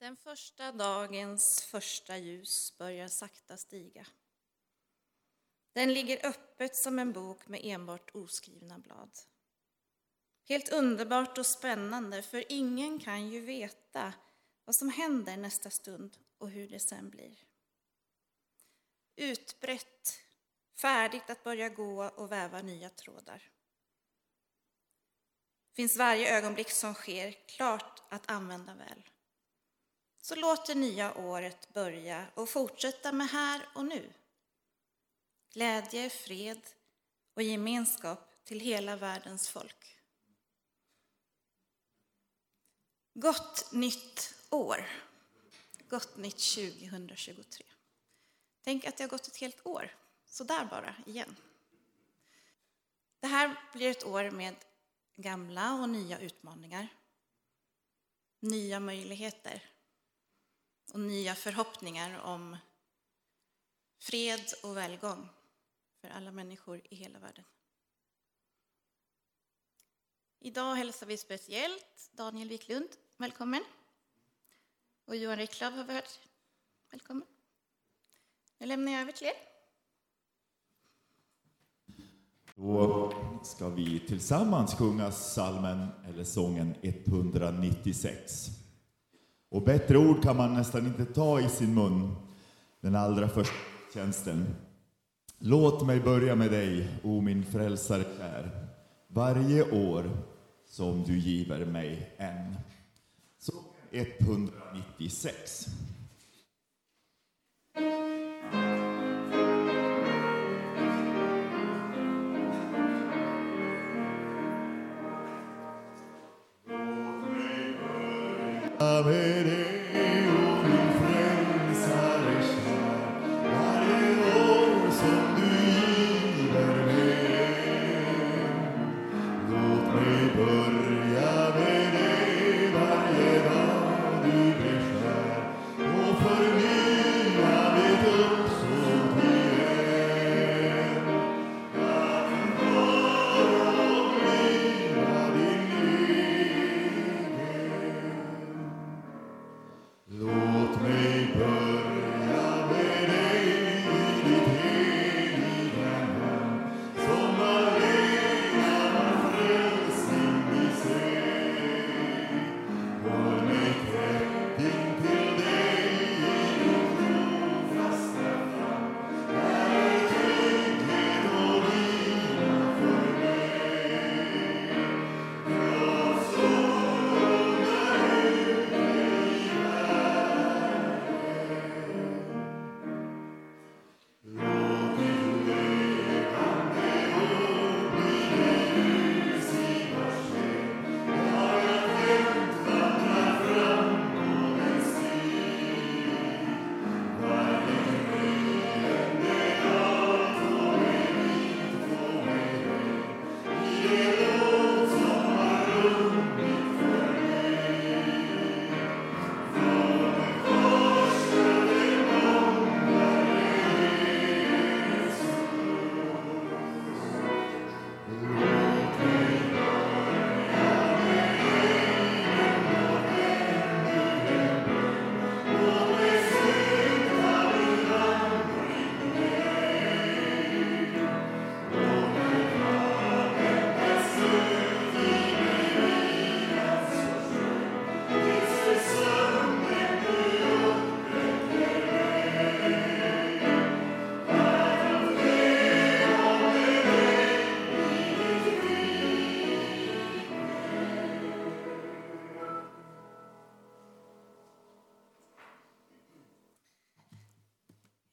Den första dagens första ljus börjar sakta stiga. Den ligger öppet som en bok med enbart oskrivna blad. Helt underbart och spännande, för ingen kan ju veta vad som händer nästa stund och hur det sen blir. Utbrett, färdigt att börja gå och väva nya trådar. Finns varje ögonblick som sker klart att använda väl. Så låt det nya året börja och fortsätta med här och nu. Glädje, fred och gemenskap till hela världens folk. Gott nytt år. Gott nytt 2023. Tänk att det har gått ett helt år, så där bara, igen. Det här blir ett år med gamla och nya utmaningar. Nya möjligheter och nya förhoppningar om fred och välgång för alla människor i hela världen. Idag hälsar vi speciellt Daniel Wiklund, välkommen. Och Johan Ricklöv har vi hört, välkommen. Nu lämnar jag över till er. Då ska vi tillsammans sjunga salmen eller sången 196. Och bättre ord kan man nästan inte ta i sin mun den allra första tjänsten. Låt mig börja med dig, o min frälsare kär, varje år som du giver mig en. Så 196. Med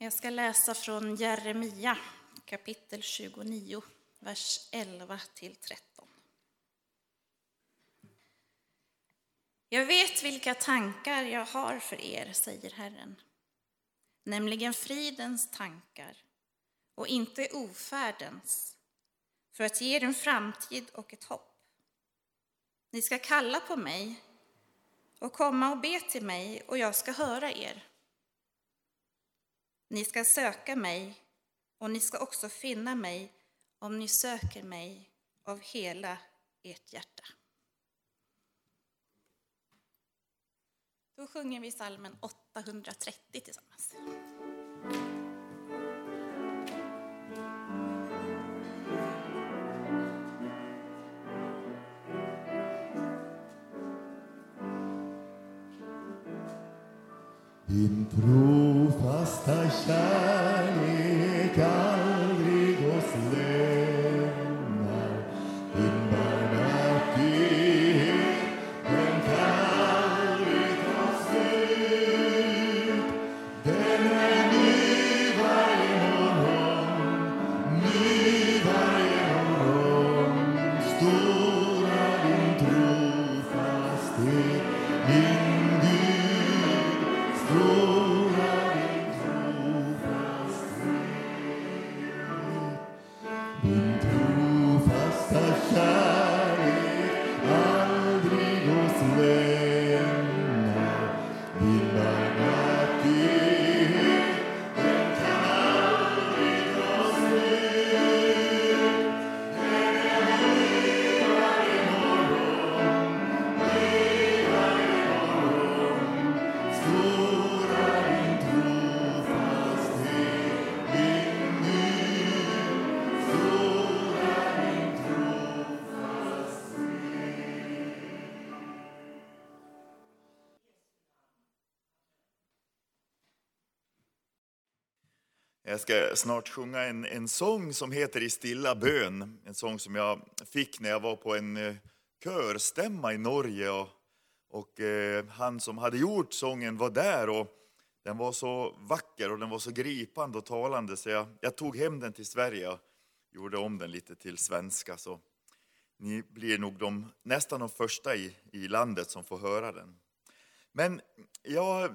Jag ska läsa från Jeremia kapitel 29, vers 11 till 13. Jag vet vilka tankar jag har för er, säger Herren, nämligen fridens tankar och inte ofärdens, för att ge er en framtid och ett hopp. Ni ska kalla på mig och komma och be till mig och jag ska höra er. Ni ska söka mig och ni ska också finna mig om ni söker mig av hela ert hjärta. Då sjunger vi salmen 830 tillsammans. Din trofasta kärlek aldrig Jag ska snart sjunga en, en sång som heter I stilla bön. En sång som jag fick när jag var på en eh, körstämma i Norge. Och, och eh, han som hade gjort sången var där. och Den var så vacker och den var så gripande och talande så jag, jag tog hem den till Sverige och gjorde om den lite till svenska. Så ni blir nog de, nästan de första i, i landet som får höra den. Men jag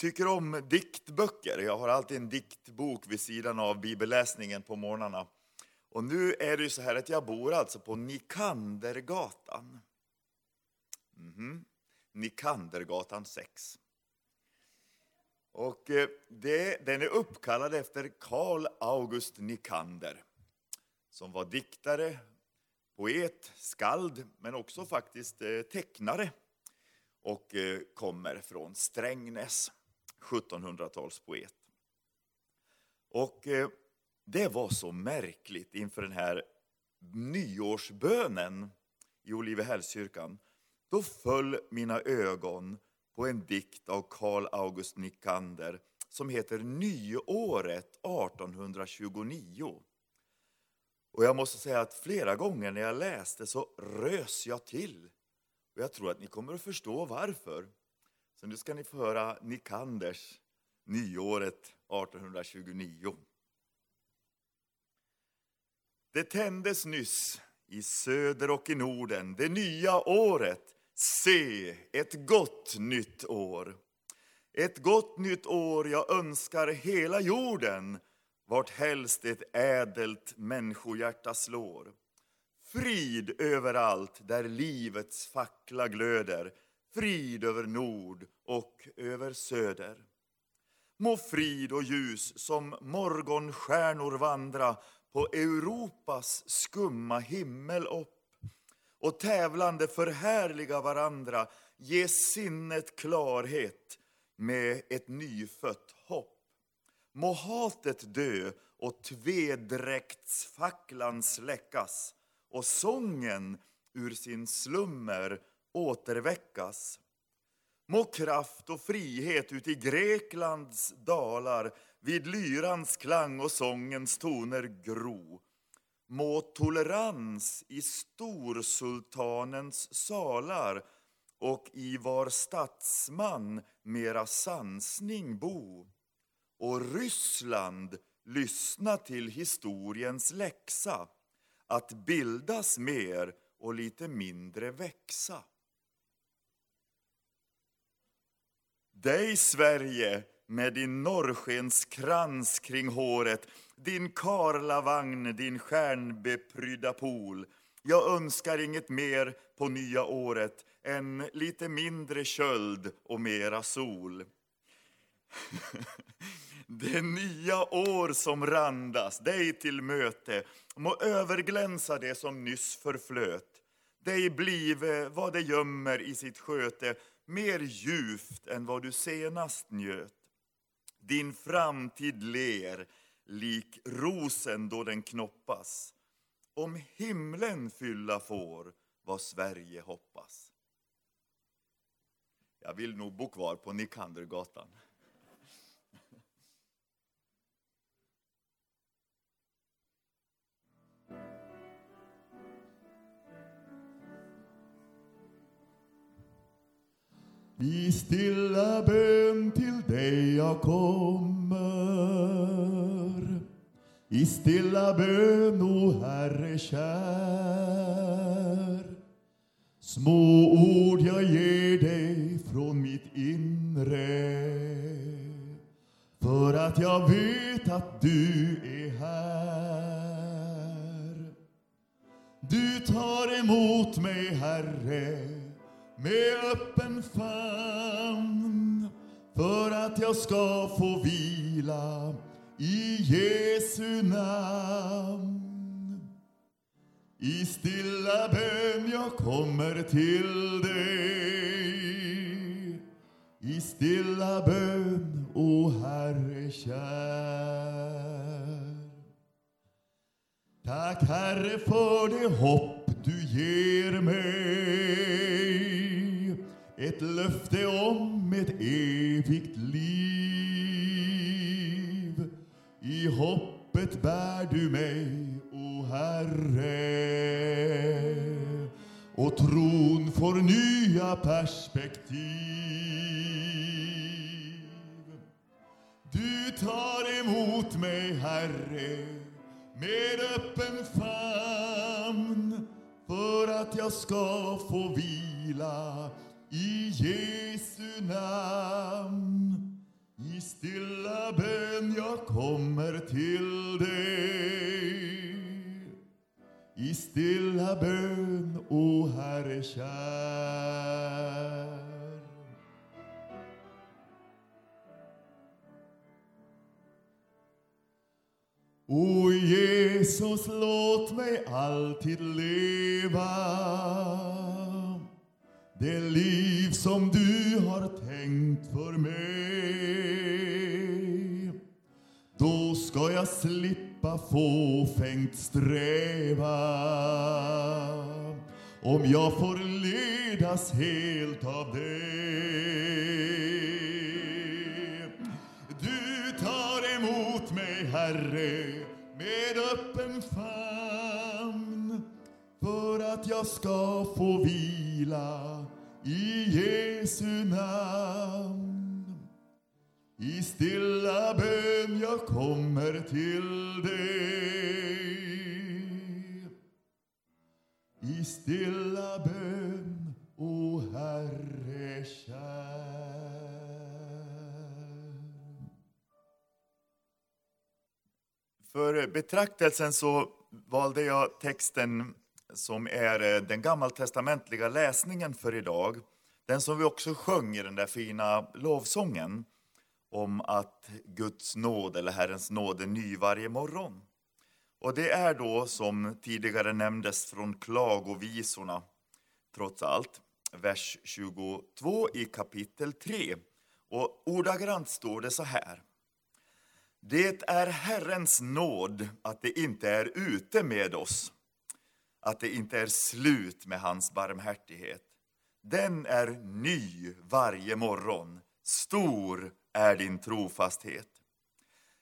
tycker om diktböcker. Jag har alltid en diktbok vid sidan av bibelläsningen på morgnarna. Och nu är det ju så här att jag bor alltså på Nikandergatan. Mhm. Nikandergatan 6. Och eh, det, den är uppkallad efter Carl August Nikander som var diktare, poet, skald men också faktiskt eh, tecknare och eh, kommer från Strängnäs, 1700-talspoet. Och eh, det var så märkligt inför den här nyårsbönen i Olivehällskyrkan. Då föll mina ögon på en dikt av Carl August Nikander som heter Nyåret 1829. Och jag måste säga att flera gånger när jag läste så rös jag till. Och jag tror att ni kommer att förstå varför. Så nu ska ni få höra Nikanders Nyåret 1829. Det tändes nyss i söder och i Norden det nya året. Se, ett gott nytt år. Ett gott nytt år jag önskar hela jorden vart helst ett ädelt människohjärta slår. Frid överallt där livets fackla glöder, frid över nord och över söder. Må frid och ljus som morgonstjärnor vandra på Europas skumma himmel upp och tävlande förhärliga varandra ge sinnet klarhet med ett nyfött hopp. Må hatet dö och tvedräktsfacklan släckas och sången ur sin slummer återväckas. Må kraft och frihet ut i Greklands dalar vid lyrans klang och sångens toner gro. Må tolerans i storsultanens salar och i var statsman mera sansning bo. Och Ryssland lyssna till historiens läxa att bildas mer och lite mindre växa. Dig Sverige med din norrskenskrans kring håret din karlavagn, din stjärnbeprydda pool jag önskar inget mer på nya året än lite mindre köld och mera sol. Det nya år som randas dig till möte må överglänsa det som nyss förflöt. Dig blive vad det gömmer i sitt sköte mer djupt än vad du senast njöt. Din framtid ler lik rosen då den knoppas. Om himlen fylla får vad Sverige hoppas. Jag vill nog bo kvar på Nikandergatan. I stilla bön till dig jag kommer. I stilla bön, o Herre kär. Små ord jag ger dig från mitt inre. För att jag vet att du är här. Du tar emot mig, Herre med öppen famn för att jag ska få vila i Jesu namn. I stilla bön jag kommer till dig. I stilla bön, o Herre kär. Tack Herre för det hopp du ger mig ett löfte om ett evigt liv. I hoppet bär du mig, o Herre. Och tron får nya perspektiv. Du tar emot mig, Herre med öppen famn för att jag ska få vila i Jesu namn. I stilla bön jag kommer till dig. I stilla bön, o Herre kär. O Jesus, låt mig alltid leva det liv som du har tänkt för mig. Då ska jag slippa fåfängt sträva om jag får ledas helt av dig. Du tar emot mig, Herre, med öppen famn för att jag ska få vila i Jesu namn. I stilla bön jag kommer till dig I stilla bön, o Herre kär För betraktelsen så valde jag texten som är eh, den gammaltestamentliga läsningen för idag. Den som vi också sjöng i den där fina lovsången om att Guds nåd eller Herrens nåd är ny varje morgon. Och det är då, som tidigare nämndes, från Klagovisorna, trots allt, vers 22 i kapitel 3. Och ordagrant står det så här. Det är Herrens nåd att det inte är ute med oss, att det inte är slut med hans barmhärtighet. Den är ny varje morgon, stor är din trofasthet.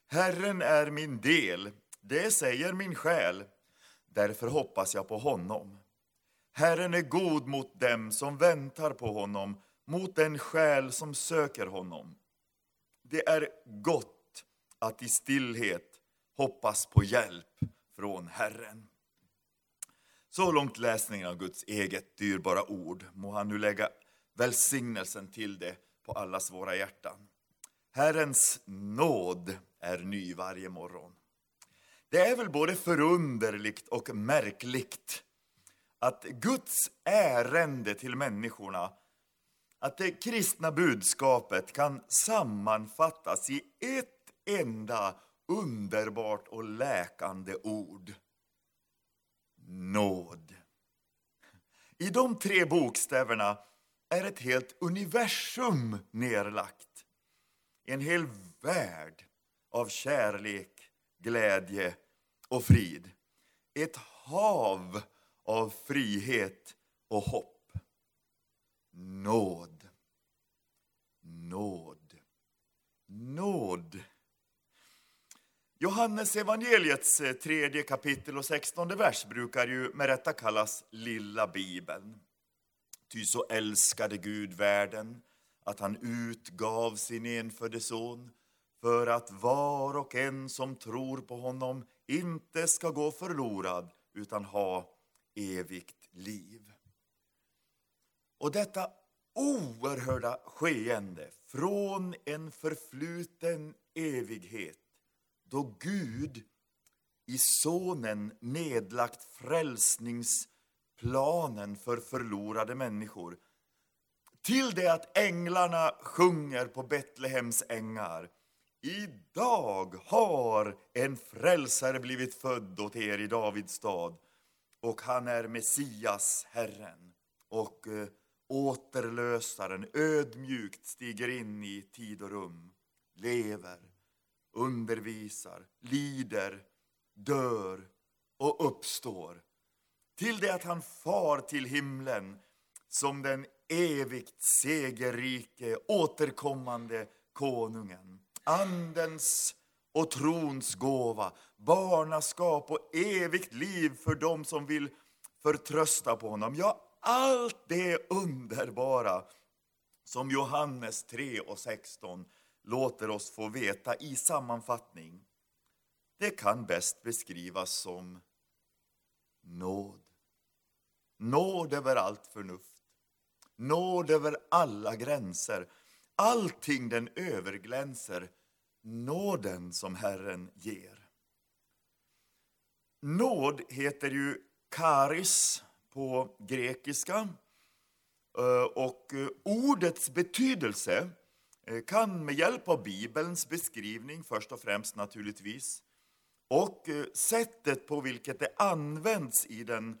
Herren är min del, det säger min själ, därför hoppas jag på honom. Herren är god mot dem som väntar på honom, mot den själ som söker honom. Det är gott att i stillhet hoppas på hjälp från Herren. Så långt läsningen av Guds eget dyrbara ord. Må han nu lägga välsignelsen till det på allas våra hjärtan. Herrens nåd är ny varje morgon. Det är väl både förunderligt och märkligt att Guds ärende till människorna, att det kristna budskapet kan sammanfattas i ett enda underbart och läkande ord. Nåd. I de tre bokstäverna är ett helt universum nerlagt. En hel värld av kärlek, glädje och frid. Ett hav av frihet och hopp. Nåd. Nåd. Nåd. Johannes evangeliets eh, tredje kapitel och sextonde vers brukar ju med rätta kallas Lilla Bibeln. Ty så älskade Gud världen att han utgav sin enfödde son för att var och en som tror på honom inte ska gå förlorad utan ha evigt liv. Och detta oerhörda skeende från en förfluten evighet då Gud i Sonen nedlagt frälsningsplanen för förlorade människor till det att änglarna sjunger på Betlehems ängar. Idag har en frälsare blivit född åt er i Davids stad och han är Messias, Herren. Och eh, återlösaren ödmjukt stiger in i tid och rum, lever, undervisar, lider, dör och uppstår till det att han far till himlen som den evigt segerrike återkommande konungen. Andens och trons gåva, barnaskap och evigt liv för dem som vill förtrösta på honom. Ja, allt det underbara som Johannes 3 och 16 låter oss få veta i sammanfattning. Det kan bäst beskrivas som nåd. Nåd över allt förnuft. Nåd över alla gränser. Allting den överglänser nåden som Herren ger. Nåd heter ju karis på grekiska. Eh, och eh, ordets betydelse Eh, kan med hjälp av Bibelns beskrivning först och främst naturligtvis och eh, sättet på vilket det används i den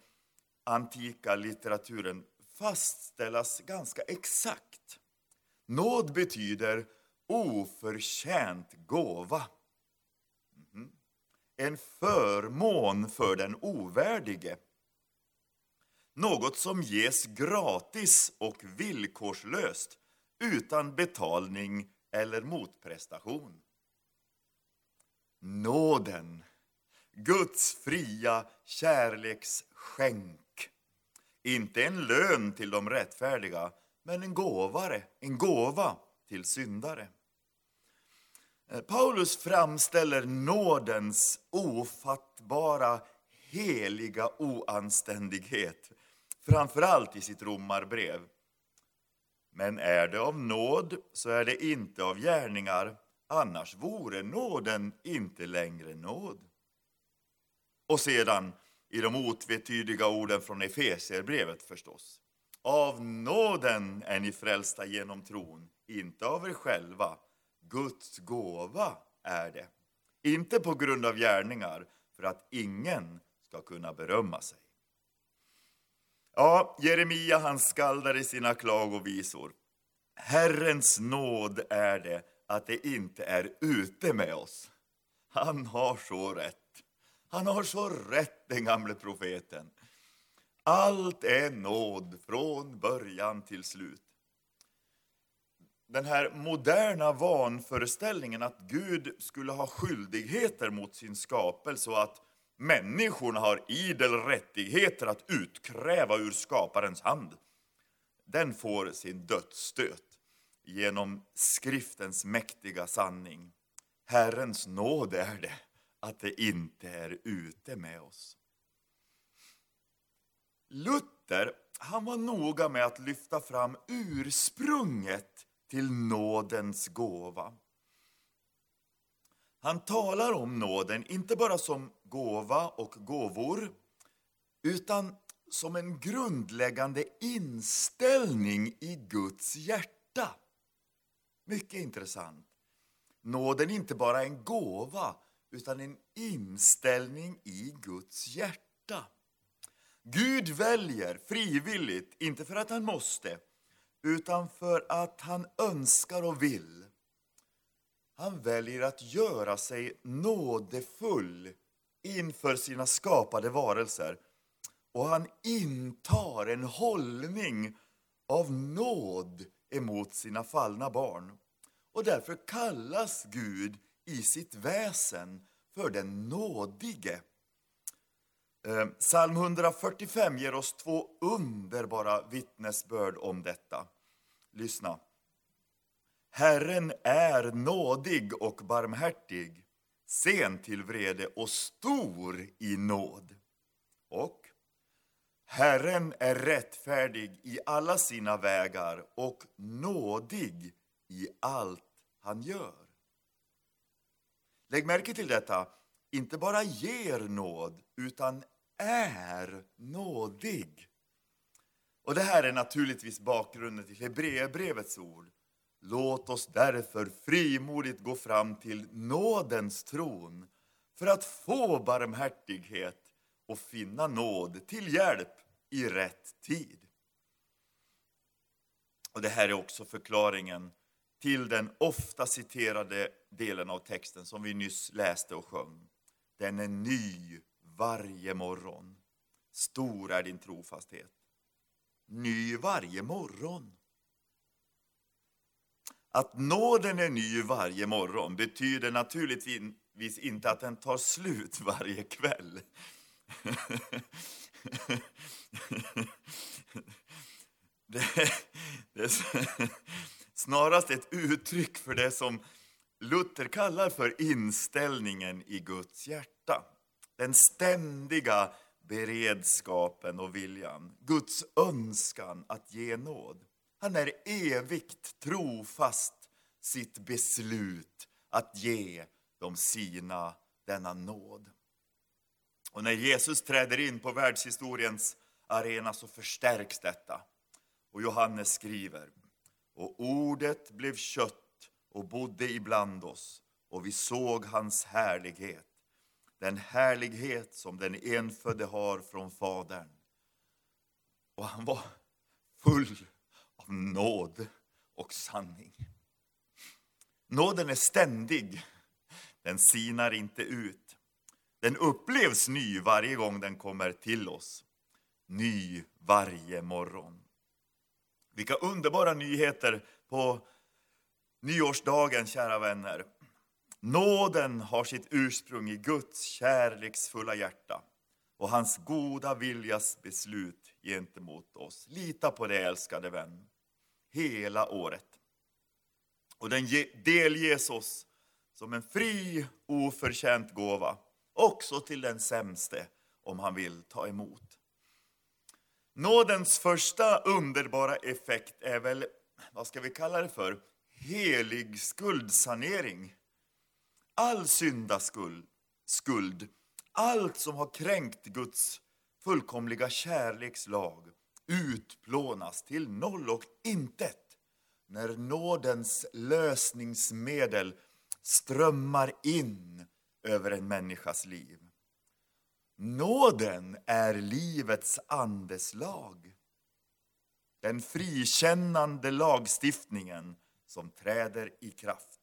antika litteraturen fastställas ganska exakt. Nåd betyder oförtjänt gåva. Mhm. En förmån för den ovärdige. Något som ges gratis och villkorslöst utan betalning eller motprestation. Nåden, Guds fria kärleksskänk. Inte en lön till de rättfärdiga, men en gåvare, en gåva till syndare. Eh, Paulus framställer nådens ofattbara, heliga oanständighet framförallt i sitt romarbrev. Men är det av nåd så är det inte av gärningar, annars vore nåden inte längre nåd. Och sedan i de otvetydiga orden från Efesierbrevet förstås. Av nåden är ni frälsta genom tron, inte av er själva. Guds gåva är det. Inte på grund av gärningar, för att ingen ska kunna berömma sig. Ja, Jeremia han skaldar i sina klagovisor. Herrens nåd är det att det inte är ute med oss. Han har så rätt. Han har så rätt, den gamle profeten. Allt är nåd från början till slut. Den här moderna vanföreställningen att Gud skulle ha skyldigheter mot sin skapelse och att människorna har idel rättigheter att utkräva ur skaparens hand. Den får sin dödsstöt genom skriftens mäktiga sanning. Herrens nåd är det att det inte är ute med oss. Luther han var noga med att lyfta fram ursprunget till nådens gåva. Han talar om nåden inte bara som gåva och gåvor utan som en grundläggande inställning i Guds hjärta. Mycket intressant. Nåden är inte bara en gåva utan en inställning i Guds hjärta. Gud väljer frivilligt, inte för att han måste, utan för att han önskar och vill. Han väljer att göra sig nådefull inför sina skapade varelser och han intar en hållning av nåd emot sina fallna barn. Och därför kallas Gud i sitt väsen för den nådige. Eh, psalm 145 ger oss två underbara vittnesbörd om detta. Lyssna. Herren är nådig och barmhärtig, sen till vrede och stor i nåd. Och Herren är rättfärdig i alla sina vägar och nådig i allt han gör. Lägg märke till detta, inte bara ger nåd, utan är nådig. Och Det här är naturligtvis bakgrunden till Hebreerbrevets ord. Låt oss därför frimodigt gå fram till nådens tron för att få barmhärtighet och finna nåd till hjälp i rätt tid. Och Det här är också förklaringen till den ofta citerade delen av texten som vi nyss läste och sjöng. Den är ny varje morgon. Stor är din trofasthet. Ny varje morgon. Att nåden är ny varje morgon betyder naturligtvis inte att den tar slut varje kväll. det, det är snarast ett uttryck för det som Luther kallar för inställningen i Guds hjärta. Den ständiga beredskapen och viljan, Guds önskan att ge nåd. Han är evigt trofast sitt beslut att ge de sina denna nåd. Och när Jesus träder in på världshistoriens arena så förstärks detta. Och Johannes skriver, och ordet blev kött och bodde ibland oss, och vi såg hans härlighet, den härlighet som den enfödde har från Fadern. Och han var full av nåd och sanning. Nåden är ständig, den sinar inte ut. Den upplevs ny varje gång den kommer till oss. Ny varje morgon. Vilka underbara nyheter på nyårsdagen, kära vänner. Nåden har sitt ursprung i Guds kärleksfulla hjärta och hans goda viljas beslut gentemot oss. Lita på det, älskade vän, hela året. Och den delges oss som en fri, oförtjänt gåva också till den sämste om han vill ta emot. Nådens första underbara effekt är väl, vad ska vi kalla det för, helig skuldsanering. All syndaskuld, skuld, allt som har kränkt Guds fullkomliga kärlekslag utplånas till noll och intet när nådens lösningsmedel strömmar in över en människas liv. Nåden är livets andeslag. Den frikännande lagstiftningen som träder i kraft.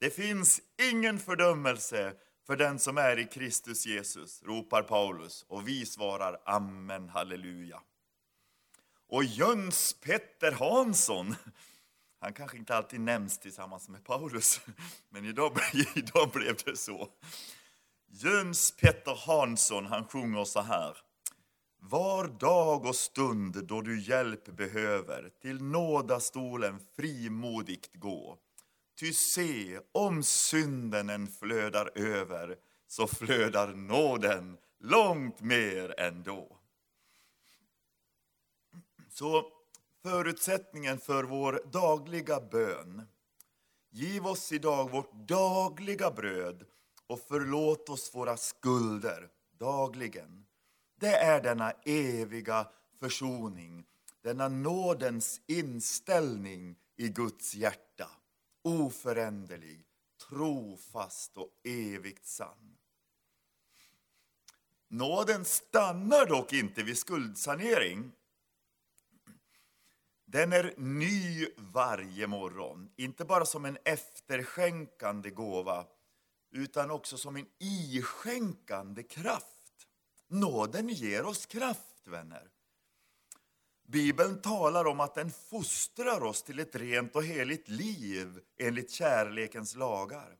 Det finns ingen fördömelse för den som är i Kristus Jesus, ropar Paulus och vi svarar amen, halleluja. Och Jöns Petter Hansson han kanske inte alltid nämns tillsammans med Paulus, men idag, idag blev det så. Jöns Petter Hansson han sjunger så här. Var dag och stund då du hjälp behöver till nådastolen frimodigt gå. Ty se, om synden än flödar över så flödar nåden långt mer ändå. Så förutsättningen för vår dagliga bön. Giv oss idag vårt dagliga bröd och förlåt oss våra skulder dagligen. Det är denna eviga försoning, denna nådens inställning i Guds hjärta. Oföränderlig, trofast och evigt sann. Nåden stannar dock inte vid skuldsanering den är ny varje morgon, inte bara som en efterskänkande gåva utan också som en iskänkande kraft. Nåden ger oss kraft, vänner. Bibeln talar om att den fostrar oss till ett rent och heligt liv enligt kärlekens lagar.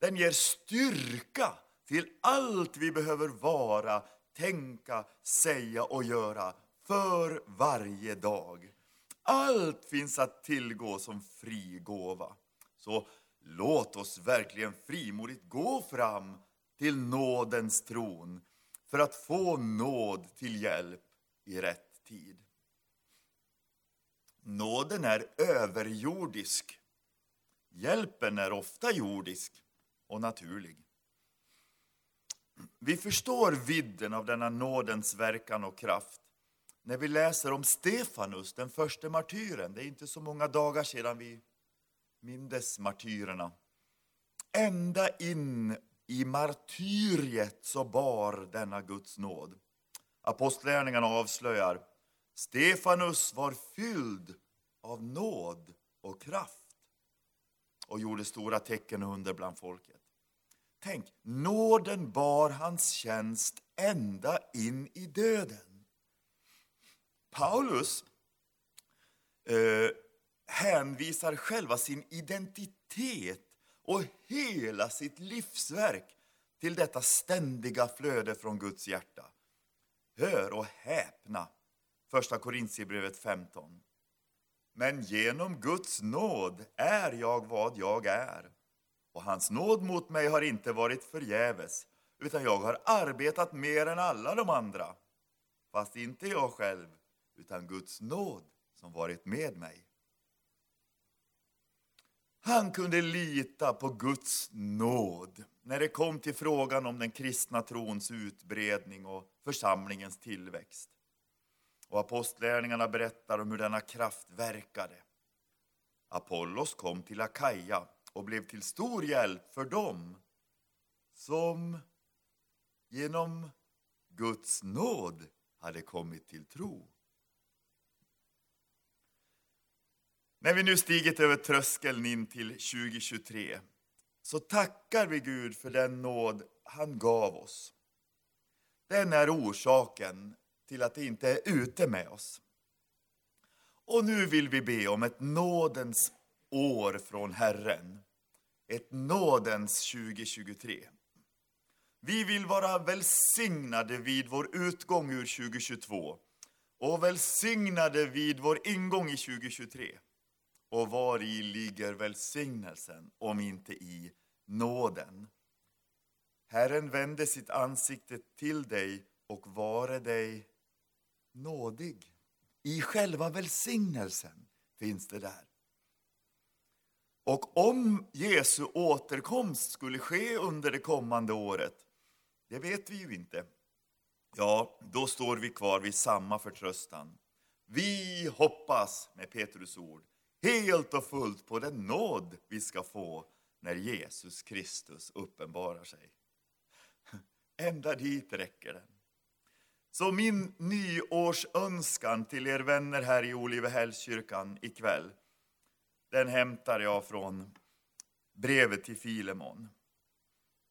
Den ger styrka till allt vi behöver vara, tänka, säga och göra för varje dag. Allt finns att tillgå som fri gåva. Så låt oss verkligen frimodigt gå fram till nådens tron för att få nåd till hjälp i rätt tid. Nåden är överjordisk. Hjälpen är ofta jordisk och naturlig. Vi förstår vidden av denna nådens verkan och kraft när vi läser om Stefanus, den första martyren. Det är inte så många dagar sedan vi mindes martyrerna. Ända in i martyriet så bar denna Guds nåd. Apostlärningarna avslöjar Stefanus var fylld av nåd och kraft och gjorde stora tecken och under bland folket. Tänk, nåden bar hans tjänst ända in i döden. Paulus eh, hänvisar själva sin identitet och hela sitt livsverk till detta ständiga flöde från Guds hjärta. Hör och häpna! Första Korintierbrevet 15. Men genom Guds nåd är jag vad jag är. Och hans nåd mot mig har inte varit förgäves, utan jag har arbetat mer än alla de andra. Fast inte jag själv, utan Guds nåd som varit med mig. Han kunde lita på Guds nåd när det kom till frågan om den kristna trons utbredning och församlingens tillväxt. Och apostlärningarna berättar om hur denna kraft verkade. Apollos kom till Akaja och blev till stor hjälp för dem som genom Guds nåd hade kommit till tro. När vi nu stigit över tröskeln in till 2023 så tackar vi Gud för den nåd han gav oss. Den är orsaken till att det inte är ute med oss. Och nu vill vi be om ett nådens år från Herren. Ett nådens 2023. Vi vill vara välsignade vid vår utgång ur 2022 och välsignade vid vår ingång i 2023. Och var i ligger välsignelsen om inte i nåden? Herren vände sitt ansikte till dig och vare dig nådig. I själva välsignelsen finns det där. Och om Jesu återkomst skulle ske under det kommande året, det vet vi ju inte. Ja, då står vi kvar vid samma förtröstan. Vi hoppas, med Petrus ord, helt och fullt på den nåd vi ska få när Jesus Kristus uppenbarar sig. Ända dit räcker den. Så min nyårsönskan till er vänner här i Olivehällskyrkan ikväll, den hämtar jag från brevet till Filemon.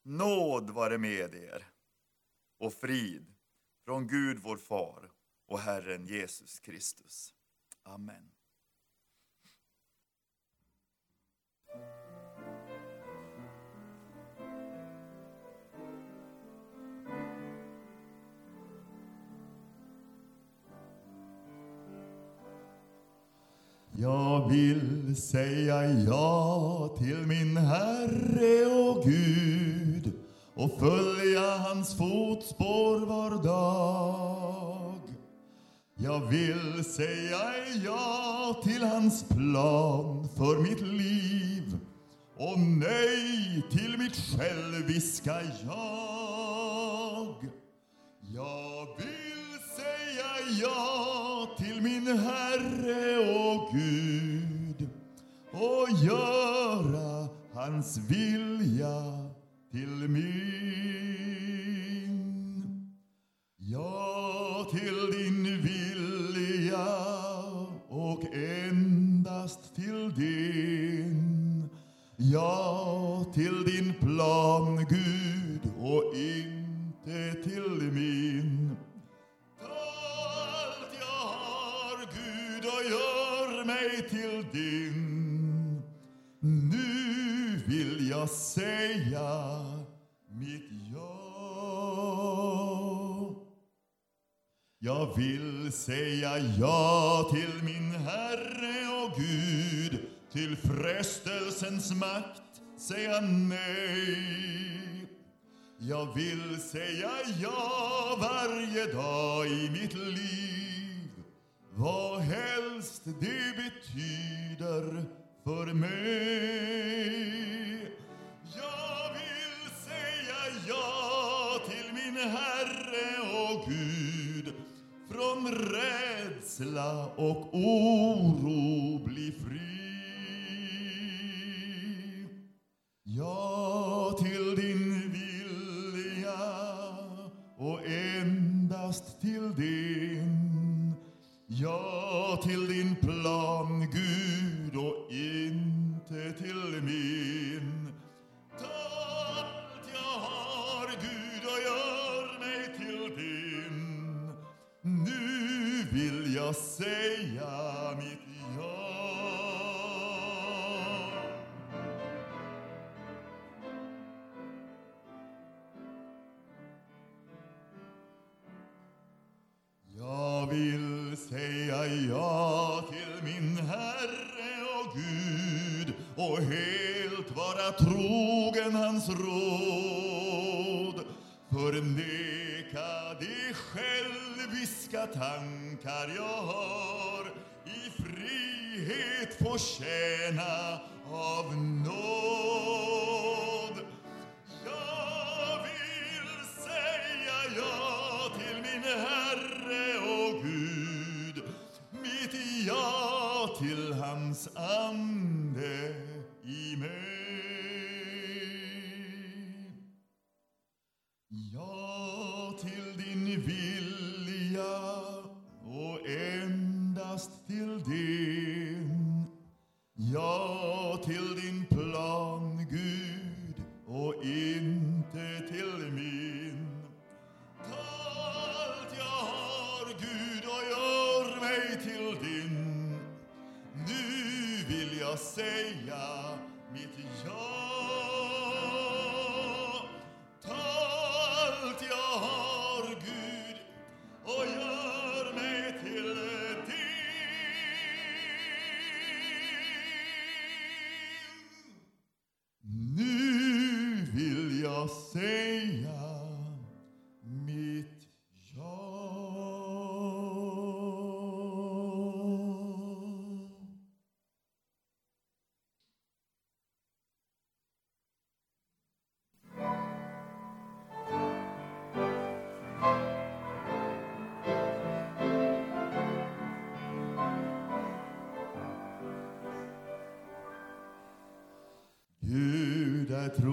Nåd vare med er och frid från Gud vår far och Herren Jesus Kristus. Amen. Jag vill säga ja till min Herre och Gud och följa hans fotspår var dag. Jag vill säga ja till hans plan för mitt liv och nej till mitt själviska jag. Jag vill säga ja min Herre och Gud och göra hans vilja till min. Ja, till din vilja och endast till din. Ja, till din plan, Gud, och inte till min. Till din. Nu vill jag säga mitt ja. Jag vill säga ja till min Herre och Gud, till frestelsens makt säga nej. Jag vill säga ja varje dag i mitt liv, vad helst det betyder för mig. Jag vill säga ja till min Herre och Gud, från rädsla och oro bli fri. Ja till din vilja och endast till din. Ja till din plan, Gud, och inte till min. Ta allt jag har, Gud, och gör mig till din. Nu vill jag säga mitt ja. Jag vill säga ja till min Herre och Gud och helt vara trogen hans råd. Förneka de själviska tankar jag har i frihet få tjäna av nåd. Hans ande i mig. Ja till din vilja och endast till din. Ja Gud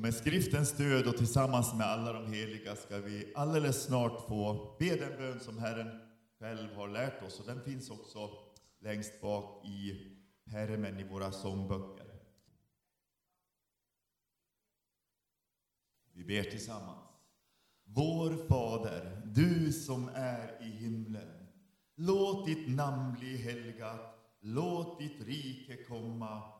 Och med skriftens stöd och tillsammans med alla de heliga ska vi alldeles snart få be den bön som Herren själv har lärt oss. Och den finns också längst bak i pärmen i våra sångböcker. Vi ber tillsammans. Vår Fader, du som är i himlen. Låt ditt namn bli helgat. Låt ditt rike komma.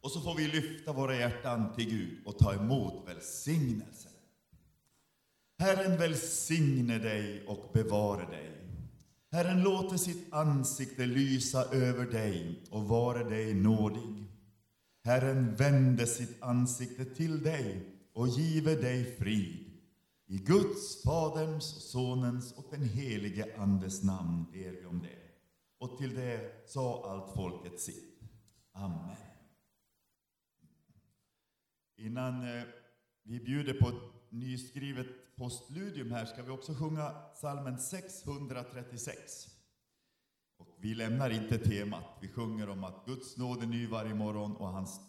Och så får vi lyfta våra hjärtan till Gud och ta emot välsignelsen. Herren välsigne dig och bevare dig. Herren låter sitt ansikte lysa över dig och vare dig nådig. Herren vände sitt ansikte till dig och give dig frid. I Guds, Faderns, och Sonens och den helige Andes namn ber vi om det. Och till det sa allt folket sitt. Amen. Innan eh, vi bjuder på ett nyskrivet postludium här ska vi också sjunga salmen 636. Och vi lämnar inte temat. Vi sjunger om att Guds nåd är ny varje morgon och hans.